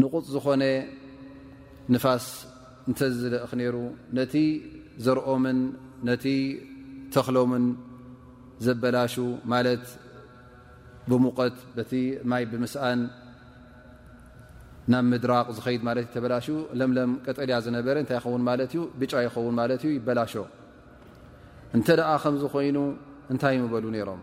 ንቑፅ ዝኾነ ንፋስ እንተዝልእኽ ነይሩ ነቲ ዘርኦምን ነቲ ተኽሎምን ዘበላሹ ማለት ብሙቐት በቲ ማይ ብምስኣን ናብ ምድራቕ ዝኸይድ ማለት ዩ ተበላሹ ለምለም ቀጠልያ ዝነበረ እንታይ ይኸውን ማለት እዩ ብጫ ይኸውን ማለት እዩ ይበላሾ እንተ ደኣ ከምዝኮይኑ እንታይ ምበሉ ነይሮም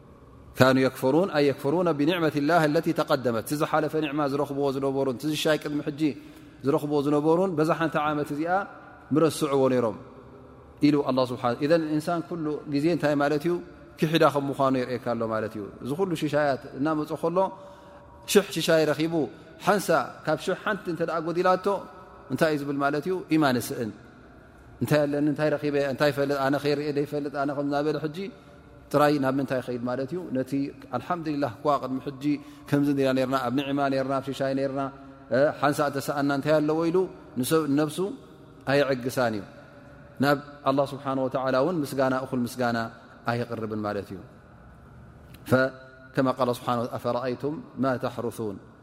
ካኑ የክፍሩን ኣይ የክፍሩነ ብኒዕመት ላ ለቲ ተቀደመት እቲ ዝሓለፈ ኒዕማ ዝረኽብዎ ዝነበሩን እቲ ዝሻይ ቅድሚ ሕጂ ዝረኽብዎ ዝነበሩን በዛ ሓንቲ ዓመት እዚኣ ምረስዕዎ ነይሮም ኢሉ ኣላ ስብሓ እዘ እንሳን ኩሉ ግዜ እንታይ ማለት እዩ ክሒዳ ከም ምዃኑ የርእካ ኣሎ ማለት እዩ እዚ ኩሉ ሽሻያት እናመፁ ከሎ ሽሕ ሽሻይ ረኺቡ ሓንሳ ካብ ሽሕ ሓንቲ እንተ ጎዲላቶ እንታይ እዩ ዝብል ማለት እዩ ኢማን ስእን እንታይ ኣለኒ እንታይ ረኺበ እንታይ ፈልጥ ኣነ ከይርእ ዘይፈልጥ ኣነ ከምናበለ ሕጂ ጥራይ ናብ ምንታይ ይኸይድ ማለት እዩ ነቲ ኣልሓምዱላ እኳ ቅድሚ ሕጂ ከምዚ ና ነርና ኣብ ንዕማ ነርና ኣብ ሽሻይ ነርና ሓንሳ እተሰኣና እንታይ ኣለዎ ኢሉ ንነብሱ ኣየዕግሳን እዩ ናብ ኣላ ስብሓን ወተላ እውን ምስጋና እኹል ምስጋና ኣይቕርብን ማለት እዩ ከማ ቃል ስብሓ ኣፈረኣይቱም ማ ተሕርሱን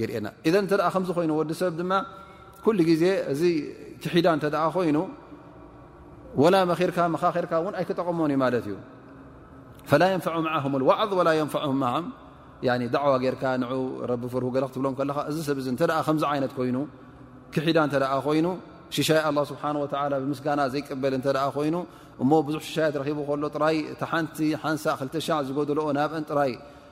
የርእና ኢዘ እተ ከምዚ ኮይኑ ወዲ ሰብ ድማ ኩሉ ግዜ እዚ ክሒዳ እተ ኮይኑ ወላ መኺርካ መኻክርካ እውን ኣይክጠቐሞን እዩ ማለት እዩ ፈላ የንፈዑ መዓም ዋዕዝ ወላ የንፈዑ መም ዳዕዋ ጌርካ ን ረቢ ፍር ገለ ክትብሎም ከለኻ እዚ ሰብ እ ከምዚ ዓይነት ኮይኑ ክሒዳ እተ ኮይኑ ሽሻይ ኣላ ስብሓን ወላ ብምስጋና ዘይቀበል እተ ኮይኑ እሞ ብዙሕ ሽሻያት ረኪቡ ከሎ ጥራይ እቲ ሓንቲ ሓንሳ ክልተሻዕ ዝጎድልኦ ናብአን ጥራይ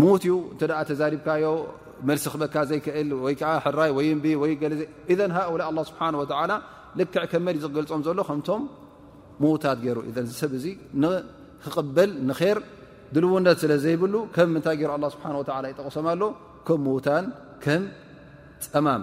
ምዉት እዩ እተ ተዛሪብካዮ መልሲ ክበካ ዘይክእል ወይ ከዓ ሕራይ ወይ እምቢ ወይ ገለ እዘ ሃኡላ ኣላ ስብሓን ወተላ ልክዕ ከ መን እዩ ዝገልፆም ዘሎ ከምቶም ምዉታት ገይሩ እዘ ዝሰብ እዙ ንክቕበል ንኼር ድልውነት ስለ ዘይብሉ ከም ምንታይ ገይሩ ኣላ ስብሓን ወላ ይጠቕሶም ኣሎ ከም ምዉታን ከም ፀማም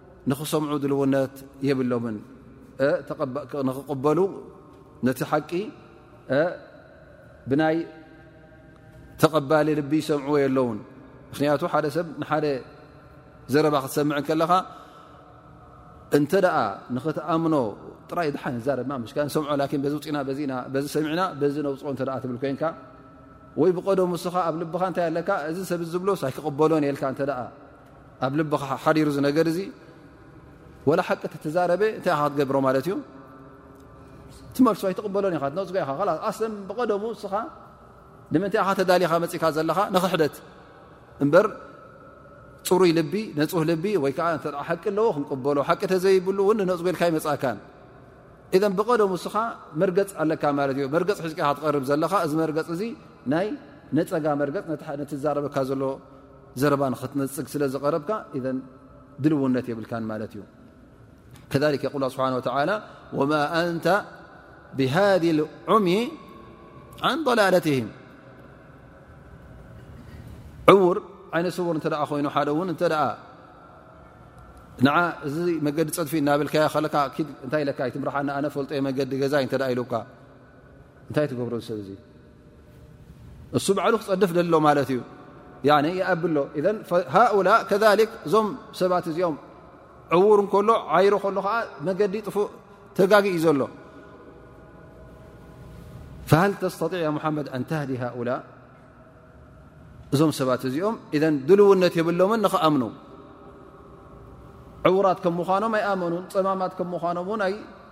ንክሰምዑ ድልውነት የብሎምን ንክቕበሉ ነቲ ሓቂ ብናይ ተቐባሊ ልቢ ይሰምዕዎ የለውን ምክንያቱ ሓደ ሰብ ንሓደ ዘረባ ክትሰምዕ ከለኻ እንተ ንክትኣምኖ ጥራይ ድሓ ዛረብ ሰምዖ ዚ ውፅና ና ዚ ሰሚዕና ዚ ነውፅኦ እ ትብል ኮንካ ወይ ብቀደሙ እስኻ ኣብ ልብኻ እታይ ኣለካ እዚ ሰብ ዝብሎስ ኣይክቕበሎን የልካ ኣብ ልብኻ ሓዲሩ ዚ ነገር እዚ ወላ ሓቂ ትዛረበ እንታይ ካ ክትገብሮ ማለት እዩ ትመልሶ ኣይትቕበሎን ኢኻ ትነፅጎ ኢኻ ኣስም ብቐደሙ እስኻ ንምንታይ ኻ ተዳሊኻ መፅእካ ዘለኻ ንኽሕደት እምበር ፅሩይ ልቢ ነፁህ ልቢ ወይ ከዓ እተ ሓቂ ኣለዎ ክንቅበሎ ሓቂ ተዘይብሉ እውን ንነፅጎ ኢልካ ይመፅእካን እዘ ብቐደሙ እስኻ መርገፅ ኣለካ ማለት እዩ መርገፅ ሕዝካ ክትቐርብ ዘለኻ እዚ መርገፅ እዚ ናይ ነፀጋ መርገፅ ነቲ ዛረበካ ዘሎ ዘረባ ንክትነፅግ ስለ ዝቐረብካ ድልውነት የብልካን ማለት እዩ ከ የቁል ስብሓን ላ ወማ ኣንተ ብሃዲ ዑምይ ዓን ضላለትህም ዕውር ዓይነ ስውር እተ ኮይኑ ሓደ እውን እተ ንዓ እዚ መገዲ ፅድፊ እናብልካዮ ከለካ እንታይ ኢለካ ኣይትምርሓና ኣነ ፈልጦ መገዲ ገዛይ እተ ኢሉካ እንታይ ትገብሮ ዝሰብ እዙ እሱ ባዕሉ ክፀድፍ ደሎ ማለት እዩ ይኣብሎ ሃኡላ ከ እዞም ሰባት እዚኦም ዕዉር እከሎ ዓይሩ ከሎ ከዓ መገዲ ጥፉእ ተጋጊ እዩ ዘሎ ሃል ተስጢዕ ያ ሙሓመድ ኣንተህዲ ሃኡላ እዞም ሰባት እዚኦም ድልውነት የብሎምን ንክኣምኑ ዕዉራት ከም ምኳኖም ኣይኣመኑን ፀማማት ከም ምኳኖም ውን ኣይኣመኑን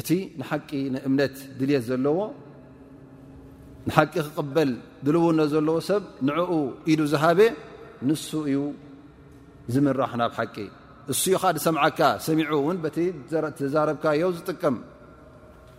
እቲ ንሓቂ ንእምነት ድልት ዘለዎ ንሓቂ ክቕበል ድልውነት ዘለዎ ሰብ ንዕኡ ኢዱ ዝሃበ ንሱ እዩ ዝምራሕ ናብ ሓቂ እሱ ዩ ካ ዝሰምዓካ ሰሚዑ ውን በቲ ዘረትዛረብካዮ ዝጥቀም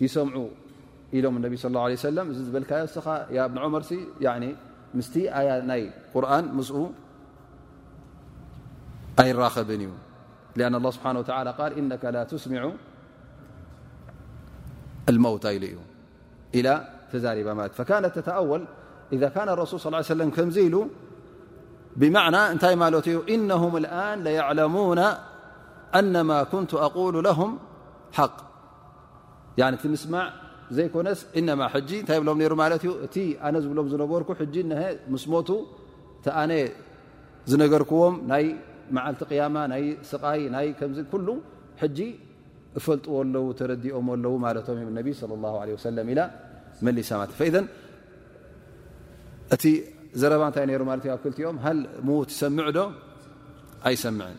يسمع إلم النبي صلى الله عليه وسلم لكي يا ابن عمر مست ي قرآن م أيراخبن ي لأن الله سبحانه وتعالى قال إنك لا تسمع الموت ل ي إلى تزارب فكانت تتأول إذا كان الرسول صلى اله عليه وسلم كم ل بمعنى نتي ت إنهم الن ليعلمون أنما كنت أقول لهم እቲ ምስማዕ ዘይኮነስ እነማ ሕጂ እንታይ ብሎም ነሩ ማለት እዩ እቲ ኣነ ዝብሎም ዝነበርኩ ሕጂ እሀ ምስ ሞቱ እቲ ኣነ ዝነገርክዎም ናይ መዓልቲ ቅያማ ናይ ስቃይ ናይ ከምዚ ኩሉ ሕጂ እፈልጥዎ ኣለው ተረዲኦሞ ኣለው ማለቶም እዮም ነቢ ለ ላ ለ ወሰለም ኢላ መሊሳ ማለት ፈኢዘ እቲ ዘረባ እንታይ ነሩ ማለት እዩ ኣብ ክልቲኦም ሃል ምዉት ሰምዕ ዶ ኣይሰምዕን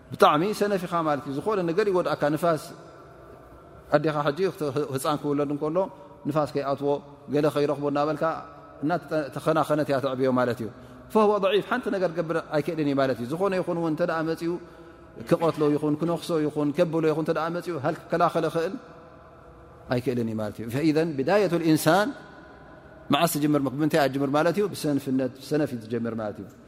ብጣዕሚ ሰነፍ ኢኻ ማለት እዩ ዝኾነ ነገር ይጎድኣካ ንፋስ ኣዴኻ ሕጂ ህፃን ክውለድ እንከሎ ንፋስ ከይኣትዎ ገለ ከይረኽቦ እናበልካ እናተኸናኸነት እያ ትዕብዮ ማለት እዩ ፈህወ ضዒፍ ሓንቲ ነገር ገብር ኣይክእልን እዩ ማለት እዩ ዝኾነ ይኹን እውን እንተ መፅኡ ክቐትሎ ይኹን ክነኽሶ ይኹን ከብሎ ይኹን እተ መፅኡ ሃ ክከላኸል ኽእል ኣይክእልን እዩ ማለት እዩ ፈኢዘን ብዳየት ልእንሳን መዓስ ትጅምር ምንታይ ኣጅምር ማለት እዩ ብሰንፍነት ሰነፍ እዩ ትጀምር ማለት እዩ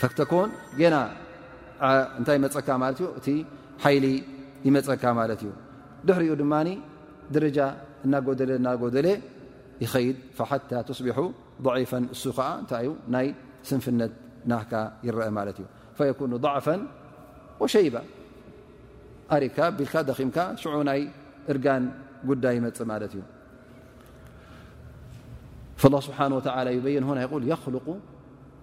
ተክተኮን ገና እንታይ ይመፀካ ማለት እዩ እቲ ሓይሊ ይመፀካ ማለት እዩ ድሕሪኡ ድማ ደረጃ እናጎደለ እናጎደለ ይኸይድ ሓታ ትስቢሑ ضዒፈ እሱ ከዓ እንታይ እዩ ናይ ስንፍነት ናካ ይረአ ማለት እዩ ፈየኩኑ ضዕፈ ወሸይባ ኣሪካ ቢልካ ደኺምካ ሽዑ ናይ እርጋን ጉዳይ ይመፅእ ማለት እዩ ስብሓ ወላ ይበይን ሆና ይል የክልቁ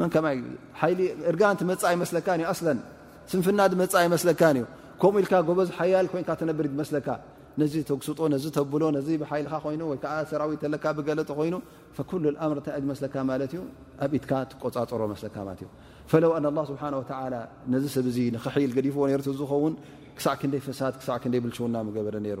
መን ከማይ ሓይሊ እርጋን ትመፅ ኣይመስለካ ዩ ኣስለ ስንፍና ድመፅ ኣይመስለካ ዩ ከምኡ ኢልካ ጎበዝ ሓያል ኮይንካ ትነብር መስለካ ነዚ ተግስጦ ነዚ ተብሎ ነዚ ብሓይልካ ኮይኑ ወይከዓ ሰራዊት ለካ ብገለጥ ኮይኑ ኩሉ ኣምር እንታይ መስለካ ማለት ዩ ኣብ ኢትካ ትቆፃፀሮ መስለካ ማለት ዩ ፈለው ኣን ላ ስብሓ ወ ነዚ ሰብ ዚ ንክሕይል ገዲፍዎ ነርት ዝኸውን ክሳዕ ክንደይ ፈሳድ ክሳዕ ክንደይ ብልሽውና ምገበረ ነይሩ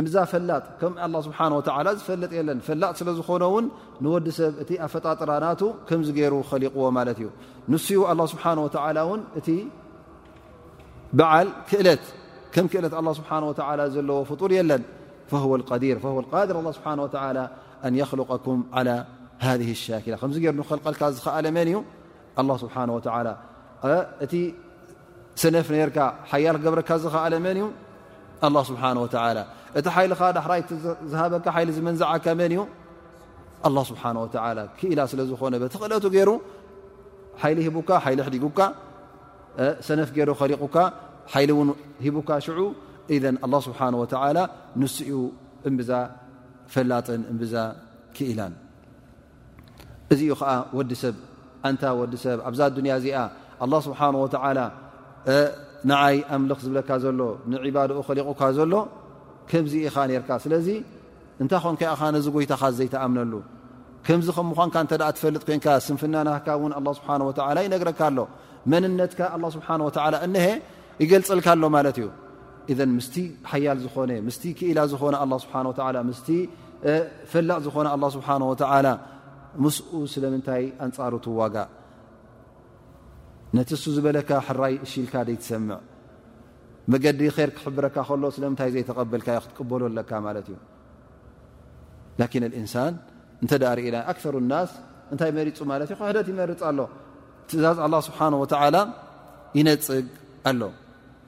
እዛ ፈላጥ ከም ላ ስብሓ ወላ ዝፈልጥ የለን ፈላጥ ስለ ዝኾነ ውን ንወዲ ሰብ እቲ ኣፈጣጥራ ናቱ ከምዚ ገይሩ ኸሊቕዎ ማለት እዩ ንስ ዩ ኣላ ስብሓ ወላ ውን እቲ በዓል ክእለት ከም ክእለት ኣ ስብሓ ወላ ዘለዎ ፍጡር የለን ዲር ስብሓ ን የኽልቀኩም ሃ ሻኪላ ከምዚ ገይሩ ንክኸልቀልካ ዝኸኣለ መን እዩ ኣላ ስብሓን ወተላ እቲ ሰነፍ ነርካ ሓያል ክገብረካ ዝኸኣለ መን እዩ ኣላ ስብሓን ወተላ እቲ ሓይልኻ ዳሕራይ ዝሃበካ ሓይሊ ዝመንዝዓካ መን እዩ ኣላ ስብሓን ወተላ ክኢላ ስለ ዝኾነ በቲ ክእለቱ ገይሩ ሓይሊ ሂቡካ ሓይሊ ሕዲጉካ ሰነፍ ገይሩ ከሊቑካ ሓይሊ እውን ሂቡካ ሽዑ እዘን ኣላ ስብሓን ወተላ ንስኡ እምብዛ ፈላጥን እምብዛ ክኢላን እዚ'ዩ ኸኣ ወዲ ሰብ ኣንታ ወዲ ሰብ ኣብዛ ኣዱንያ እዚኣ ኣላህ ስብሓን ወተዓላ ንዓይ ኣምልኽ ዝብለካ ዘሎ ንዒባድኡ ኸሊቑካ ዘሎ ከምዚ ኢኻ ነርካ ስለዚ እንታይ ኾንከ ኢኻ ነዚ ጎይታኻ ዘይተኣምነሉ ከምዚ ከም ምዃንካ እንተ ትፈልጥ ኮንካ ስንፍና ናካ እውን ኣላ ስብሓን ወተዓላ ይነግረካ ኣሎ መንነትካ ኣላ ስብሓን ወተዓላ እነሀ ይገልጸልካ ኣሎ ማለት እዩ ኢዘን ምስቲ ሓያል ዝኾነ ምስ ክኢላ ዝኾነ ኣ ስብሓ ምስ ፈላጥ ዝኾነ ኣ ስብሓ ወላ ምስኡ ስለምንታይ ኣንፃሩ ትዋጋ ነቲ እሱ ዝበለካ ሕራይ እሽኢልካ ዘይትሰምዕ መገዲ ር ክሕብረካ ከሎ ስለምንታይ ዘይተቐበልካ ዮ ክትቅበሎ ኣለካ ማለት እዩ ላኪን እንሳን እንተ ርእና ኣክር ናስ እንታይ መሪፁ ማለት እዩ ክሕደት ይመርፅ ኣሎ ትእዛዝ ኣ ስብሓ ወላ ይነፅግ ኣሎ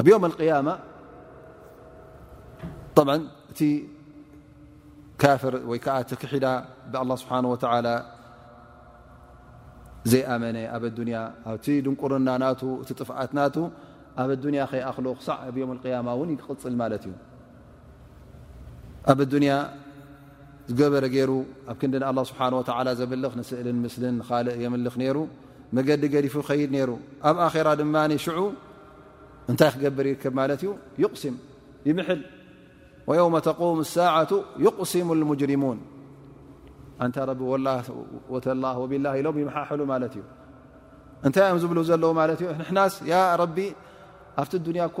ኣብ ዮም ኣልቅያማ ብ እቲ ካፍር ወይ ከዓ እቲ ክሒዳ ብኣላ ስብሓን ወተላ ዘይኣመነ ኣብ ኣዱንያ ኣቲ ድንቁርና ናቱ እቲ ጥፍኣት ናቱ ኣብ ኣዱንያ ከይኣኽሎ ክሳዕ ኣብ ዮም ኣልቅያማ እውን ይቅፅል ማለት እዩ ኣብ ኣዱንያ ዝገበረ ገይሩ ኣብ ክንዲ ንኣላ ስብሓን ወተላ ዘምልኽ ንስእልን ምስልን ንካልእ የምልኽ ነይሩ መገዲ ገዲፉ ከይድ ነይሩ ኣብ ኣራ ድማ ሽዑ እንታይ ክገብር ይርከብ ማለት እዩ ይቕስም ይምሕል ወየውመ ተቁም ሳዓቱ ይቕስሙ ሙጅሪሙን ኣንታ ረቢ ወተላ ወቢላ ኢሎም ይመሓሕሉ ማለት እዩ እንታይ እዮም ዝብሉ ዘለዉ ማለት እዩ ንሕናስ ያ ረቢ ኣብቲ ዱንያ እኮ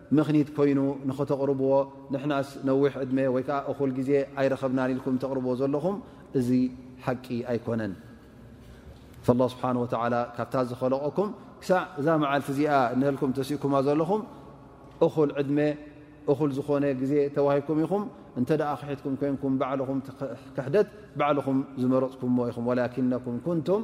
ምኽኒት ኮይኑ ንክተቕርብዎ ንሕናስ ነዊሕ ዕድመ ወይ ከኣ እኹል ግዜ ኣይረኸብናን ኢልኩም ተቕርብዎ ዘለኹም እዚ ሓቂ ኣይኮነን ላه ስብሓ ወተዓላ ካብታ ዝኸለቐኩም ክሳዕ እዛ መዓልቲ እዚኣ እንልኩም ተሲእኩማ ዘለኹም እኹል ዕድመ እኹል ዝኾነ ግዜ ተዋሂኩም ኢኹም እንተ ደኣ ክሒትኩም ኮንኩም ባዕልኹም ክሕደት ባዕልኹም ዝመረፅኩምዎ ኢኹም ወላኪነኩም ኩንቱም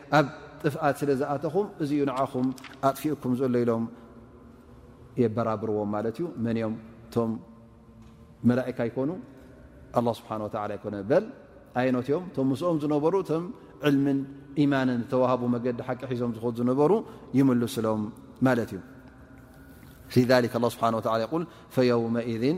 ኣብ ጥፍኣት ስለ ዝኣተኹም እዚዩ ንዓኹም ኣጥፊኡኩም ዘሎ ኢሎም የበራብርዎም ማለት እዩ መን እዮም ቶም መላእካ ይኮኑ ኣላ ስብሓን ወተላ ይኮነ በል ኣየኖት እዮም ቶም ምስኦም ዝነበሩ ቶም ዕልምን ኢማንን ዝተዋህቡ መገዲ ሓቂ ሒዞም ዝኮ ዝነበሩ ይምልስሎም ማለት እዩ ስብሓ ል ፈየውመኢን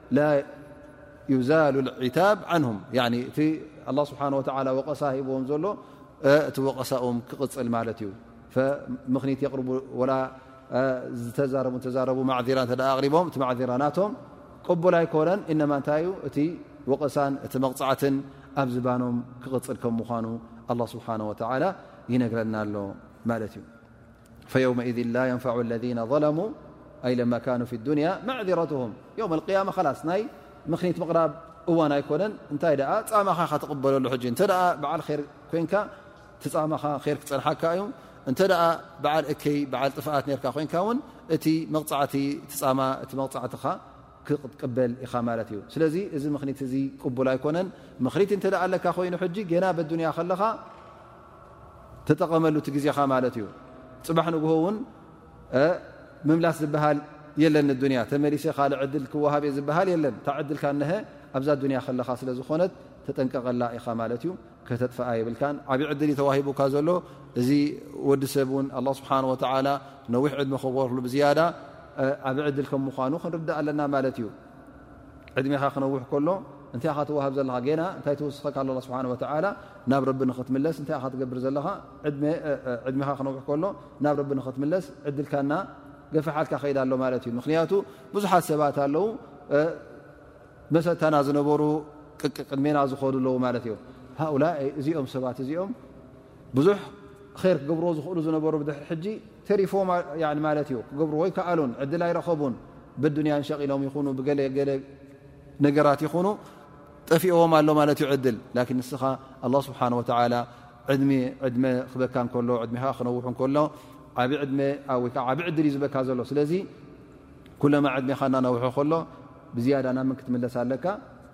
ዩዛሉ ታ እ ه ስብሓ ወቀሳ ሂብዎም ዘሎ እቲ ወቀሳኦም ክቕፅል ማለት እዩ ምኽኒት የር ዝተዛረቡ ተዛረቡ ማዕራ እ ኣቕሪቦም እቲ ማዕራ ናቶም ቅቡል ኣይኮነን እነማ እንታይ ዩ እቲ ወቀሳን እቲ መቕፃዕትን ኣብ ዝባኖም ክቕፅል ከም ምኳኑ ስብሓ ይነግረና ኣሎ ማለት እዩ ፈየውመኢዝ ላ የንፋዑ ለذነ ظለሙ ኣይ ለማ ካኑ ፊ ዱንያ መዕذረትም የውም ኣልቅያማ ላስ ናይ ምኽኒት ምቕራብ እዋን ኣይኮነን እንታይ ደኣ ፃማኻ ካትቕበለሉ ሕጂ እንተ በዓል ር ኮንካ ትፃማኻ ር ክፀንሓካ እዩ እንተ ደኣ በዓል እከይ በዓል ጥፍኣት ነርካ ኮንካ እውን እቲ መቕፃዕቲ ትፃማ እቲ መቕፃዕትኻ ክቅበል ኢኻ ማለት እዩ ስለዚ እዚ ምኽኒት እዚ ቅቡል ኣይኮነን ምኽኒት እንተ ኣለካ ኮይኑ ሕጂ ገና በዱንያ ከለኻ ተጠቐመሉ እቲ ግዜኻ ማለት እዩ ፅባሕ ንግሆ እውን ምምላስ ዝበሃል የለን ንዱንያ ተመሊሰ ካልእ ዕድል ክወሃብ እየ ዝበሃል የለን እታ ዕድልካ እነሀ ኣብዛ ዱንያ ከለኻ ስለ ዝኾነት ተጠንቀቐላ ኢኻ ማለት እዩ ከተጥፍኣ የብልካን ዓብ ዕድል እዩ ተዋሂቡካ ዘሎ እዚ ወዲ ሰብ እውን ኣላ ስብሓን ወተዓላ ነዊሕ ዕድሚ ክበርሉ ብዝያዳ ዓብ ዕድል ከም ምኳኑ ክንርዳእ ኣለና ማለት እዩ ዕድሜኻ ክነውሕ ከሎ እንታይ ኻ ትዋሃብ ዘለኻ ጌና እንታይ ትውስኸካ ኣ ስብሓ ወላ ናብ ረቢ ንኽትምለስ እንታይ ኻ ትገብር ዘለኻ ዕድሜኻ ክነውሕ ከሎ ናብ ረቢ ንኽትምለስ ዕድልካና ገፈሓልካ ከይዳ ኣሎ ማለት እዩ ምኽንያቱ ብዙሓት ሰባት ኣለዉ መሰታና ዝነበሩ ቅቅድሜና ዝኸዱ ኣለዉ ማለት እዩ ሃኡላ እዚኦም ሰባት እዚኦም ብዙሕ ር ክገብርዎ ዝኽእሉ ዝነበሩ ብድሕሪ ሕጂ ተሪፎ ማለት እዩ ክገብርዎ ይከኣሉን ዕድል ኣይረኸቡን ብዱንያን ሸቂሎም ይኹኑ ብገለገለ ነገራት ይኹኑ ጠፊእዎም ኣሎ ማለት እዩ ዕድል ላን ንስኻ ኣላ ስብሓን ወተላ ዕድሚ ዕድመ ክበካ ከሎ ዕድሜኻ ክነውሑ ከሎ ዓብ ዕድመ ወይከዓ ዓብ ዕድል እዩ ዝበካ ዘሎ ስለዚ ኩለማ ዕድሜኻ እናነውሑ ከሎ ብዝያዳ ናብ ምን ክትምለስ ኣለካ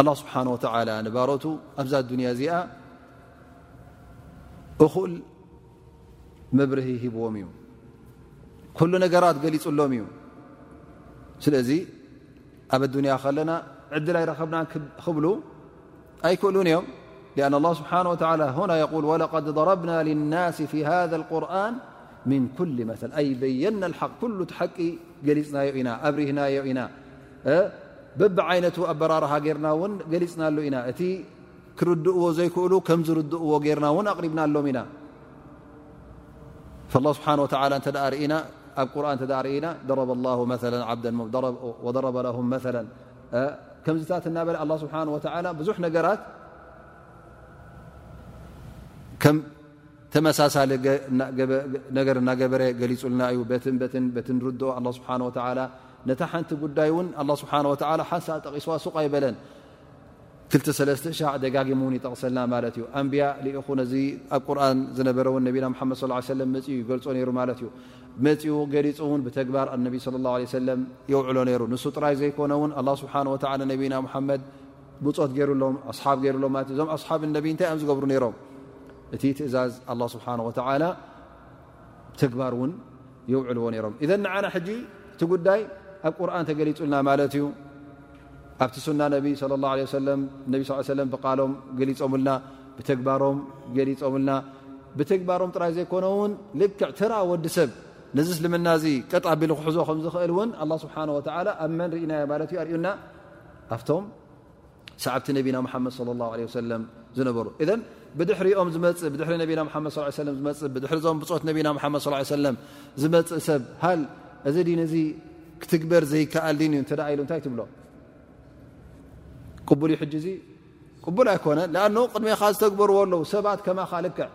ኣላ ስብሓን ወተላ ንባሮቱ ኣብዛ ኣዱንያ እዚኣ እኹል መብርሂ ሂብዎም እዩ ኩሉ ነገራት ገሊፅሎም እዩ ስለዚ ኣብ ኣዱንያ ከለና ዕድል ኣይረኸብና ክብሉ ኣይክእሉን እዮም ኣን ላ ስብሓን ወላ ሁና የል ወለቀድ ضረብና ልናስ ፊ ሃذ ቁርን ምን ኩል መል ኣይ በየና ሓቅ ኩሉ ቲ ሓቂ ገሊፅናዮ ኢና ኣብሪህናዮ ኢና በቢ ዓይነቱ ኣበራርሃ ጌርና ውን ገሊፅናሉ ኢና እቲ ክርድእዎ ዘይክእሉ ከም ዝርድእዎ ጌርና ውን ኣቕሪብናሎም ኢና ላ ስብሓን ወ እተ ርእና ኣብ ቁርን ተ ርእና ደረ ላ ደረ ለ መ ከምዝታት እናበለ ኣ ስብሓን ወላ ብዙሕ ነገራት ተመሳሳሊ ነገር እናገበረ ገሊፁልና እዩ በትን በትን በትን ርድኦ ኣላ ስብሓን ወተላ ነታ ሓንቲ ጉዳይ እውን ኣላ ስብሓን ወተላ ሓንሳ ጠቒስዋ ሱቕ ኣይበለን ክልተ ሰለስተ ሻዕ ደጋጊም እውን ይጠቕሰልና ማለት እዩ ኣንቢያ ልኢኹ ነዚ ኣብ ቁርን ዝነበረ እውን ነቢና ሓመድ ስ ሰለም መፅኡ ይገልፆ ነይሩ ማለት እዩ መፅኡ ገሊፁ እውን ብተግባር ኣነቢ ለ ላ ሰለም የውዕሎ ነይሩ ንሱ ጥራይ ዘይኮነ እውን ኣላ ስብሓን ወላ ነቢና ሓመድ ብፆት ገይሩሎም ኣስሓብ ገይሩሎም ማለት እዞም ኣስሓብ ነቢ እንታይ እዮም ዝገብሩ ነይሮም እቲ ትእዛዝ ኣላ ስብሓን ወተዓላ ተግባር እውን የውዕልዎ ነይሮም እዘ ንዓና ሕጂ እቲ ጉዳይ ኣብ ቁርን ተገሊፁልና ማለት እዩ ኣብቲ ሱና ነቢ ለ ላ ለ ሰለም ነቢ ስ ሰለም ብቃሎም ገሊፆምልና ብተግባሮም ገሊፆምልና ብተግባሮም ጥራይ ዘይኮነ እውን ልክዕ ተራ ወዲ ሰብ ነዚ እስልምና እዚ ቀጥ ኣቢሉ ክሕዞ ከምዝኽእል እውን ኣላ ስብሓን ወተዓላ ኣብ መን ርኢናዮ ማለት እዩ ኣርእዩና ኣብቶም ሰዓብቲ ነቢና መሓመድ صለ ላه ለ ወሰለም ዝነበሩ እዘን ብድሕሪኦም ዝመፅእ ብድሕሪ ነቢና ሓመድ ስ ሰለም ዝመፅእ ብድሕሪ ዞም ብፆት ነቢና ሓመድ ስ ሰለም ዝመፅእ ሰብ ሃል እዚ ዲን እዚ ክትግበር ዘይከኣል ዲን እዩ እንተደኣ ኢሉ እንታይ ትብሎ ቅቡል እዩ ሕጂ እዙ ቅቡል ኣይኮነን ንኣን ቅድሜኻ ዝተግበርዎ ኣለዉ ሰባት ከማኻ ልክዕ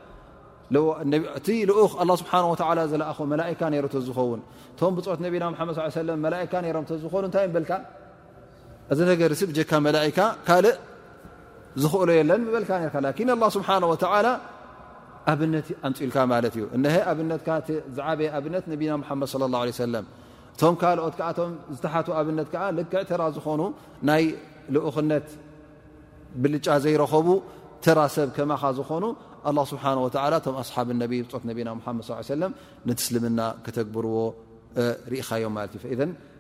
እቲ ልኡኽ ኣላ ስብሓን ወተላ ዝለኣኾ መላእካ ነይሩ ተዝኸውን እቶም ብፆት ነቢና ሓመድ ስ ሰለም መላእካ ነይሮም ተዝኾኑ እንታይ በልካ እዚ ነገር እዚ ብጀካ መላካ ካልእ ዝኽእሎ የለን ምበልካ ርካ ላኪን ኣላ ስብሓን ወተላ ኣብነት ኣምፅልካ ማለት እዩ እነሀ ኣብነትካ ዝዓበየ ኣብነት ነቢና ሓመድ ለ ላ ሰለም እቶም ካልኦት ከዓቶም ዝተሓቱ ኣብነት ከዓ ልክዕ ተራ ዝኾኑ ናይ ልኡክነት ብልጫ ዘይረኸቡ ተራ ሰብ ከማኻ ዝኾኑ ኣላ ስብሓን ወተላ እቶም ኣስሓብ ነቢ ብፆት ነቢና ሓመድ ሰለም ንትስልምና ከተግብርዎ ርኢኻዮም ማለት እዩ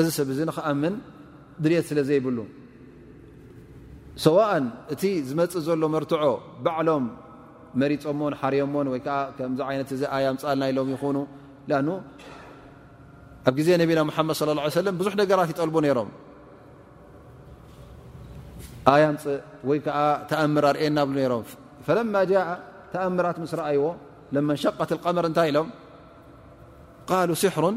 እዚ ሰብ እዚ ንክኣምን ድልት ስለ ዘይብሉ ሰዋእን እቲ ዝመፅእ ዘሎ መርትዖ ባዕሎም መሪፆሞን ሓርዮሞን ወይ ከዓ ከምዚ ዓይነት እዚ ኣያ ምፅኣልና ኢሎም ይኹኑ ኣ ኣብ ግዜ ነቢና ሙሓመድ ለ ላ ሰለም ብዙሕ ነገራት ይጠልቡ ነይሮም ኣያ ምፅእ ወይ ከዓ ተኣምር ኣርእየና ብሉ ነይሮም ፈለማ ጃ ተኣምራት ምስ ረኣይዎ ለመንሸቀት ቀመር እንታይ ኢሎም ቃሉ ስሕሩን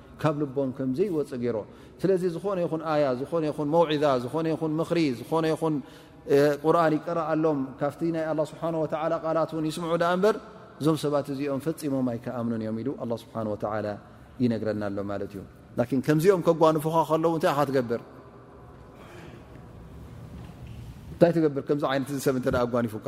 ካብ ልቦም ከም ዘይወፅ ገይሮ ስለዚ ዝኾነ ይኹን ኣያ ዝኾነ ይኹን መውዒዛ ዝኾነ ይኹን ምኽሪ ዝኾነ ይኹን ቁርን ይቀረኣሎም ካብቲ ናይ ኣላ ስብሓን ወተላ ቃላት እውን ይስምዑ ድኣ እምበር እዞም ሰባት እዚኦም ፈፂሞም ኣይከኣምኑን እዮም ኢሉ ኣላ ስብሓን ወተላ ይነግረና ኣሎ ማለት እዩ ላን ከምዚኦም ከጓንፉኻ ከለዉ እንታይ ካ ትገብር እንታይ ትገብር ከምዚ ዓይነት እዚ ሰብ እንተ ኣጓኒፉካ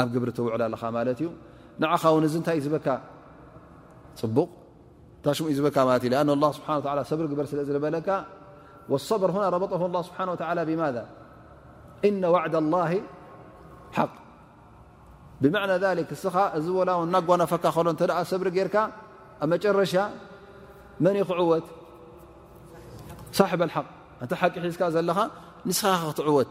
ኣብ ግብሪ ተውዕል ኣለኻ ማለት እዩ ንዓኻ ውን እዚ እንታይ እዩ ዝበካ ፅቡቕ ታሽሙ እዩ ዝበካ ማለት እዩ ኣን ላ ስብሓ ሰብሪ ግበር ስለ ዝበለካ ወሰብር ሁና ረበጠ ላ ስብሓ ወላ ብማذ እነ ዋዕዳ ላ ሓቅ ብመዕና ሊክ እስኻ እዚ ወላ ውን እናጓናፈካ ከሎ እተ ሰብሪ ጌርካ ኣብ መጨረሻ መን ዩ ክዕወት ሳሕበ ሓቅ እንተ ሓቂ ሒዝካ ዘለኻ ንስኻ ክትዕወት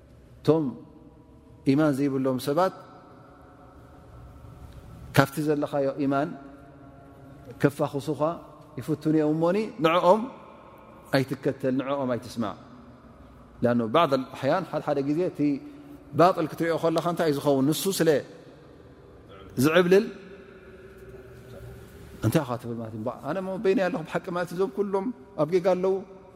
እቶም ኢማን ዘይብሎም ሰባት ካብቲ ዘለኻዮ ኢማን ከፋኹሱኻ ይፍትኑ ኦም እሞኒ ንኦም ኣይትከተል ንኦም ኣይትስማዕ ኣ ባ ኣሕያን ሓሓደ ግዜ እቲ ባጥል ክትሪኦ ከለኻ እንታይ እዩ ዝኸውን ንሱ ስለ ዝዕብልል እንታይ ኻ ትብል ማት ኣነ በይናይ ኣለኹ ብሓቂ ማለት እዞም ኩሎም ኣብ ጌጋ ኣለዉ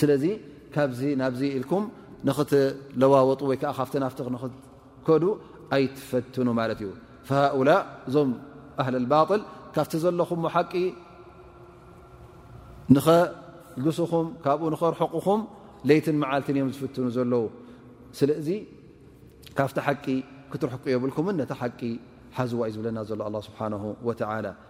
ስለዚ ካብዚ ናብዚ ኢልኩም ንክትለዋወጡ ወይ ከዓ ካብቲ ናፍትኽ ንክትከዱ ኣይትፈትኑ ማለት እዩ ሃኡላ እዞም ኣህል ልባል ካብቲ ዘለኹም ሓቂ ንኸልግስኹም ካብኡ ንኸርሕቕኹም ለይትን መዓልትን እዮም ዝፍትኑ ዘለዉ ስለዚ ካብቲ ሓቂ ክትርሕቁ የብልኩምን ነቲ ሓቂ ሓዝዋ እዩ ዝብለና ዘሎ ኣላ ስብሓን ወተላ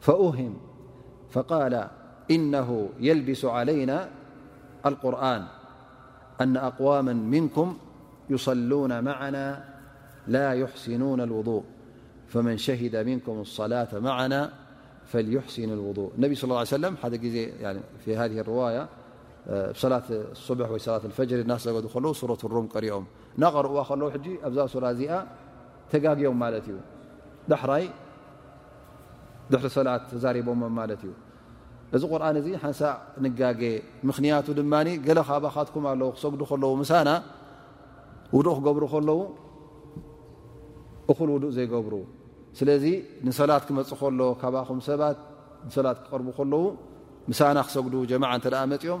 فأهم فقال إنه يلبس علينا القرآن أن أقواما منكم يصلون معنا لا يحسنون الوضوء فمن شهد منكم الصلاة معنا فليحسن الوضوء النبي صلى اله عليه سلم في هذه الرواية صلاة الصبح وصلاة الفجر اناس ل صورة الروم ريئم نرخل أزرا ተጋግዮም ማለት እዩ ዳሕራይ ድሕሪ ሰላት ተዛሪቦሞም ማለት እዩ እዚ ቁርን እዚ ሓንሳእ ንጋገ ምክንያቱ ድማ ገለ ካባካትኩም ኣለዉ ክሰግዱ ከለዉ ምሳና ውዱእ ክገብሩ ከለዉ እኩል ውዱእ ዘይገብሩ ስለዚ ንሰላት ክመፅ ከሎ ካባኩም ሰባት ንሰላት ክቀርቡ ከለዉ ምሳና ክሰግዱ ጀማዓ እተ መፅኦም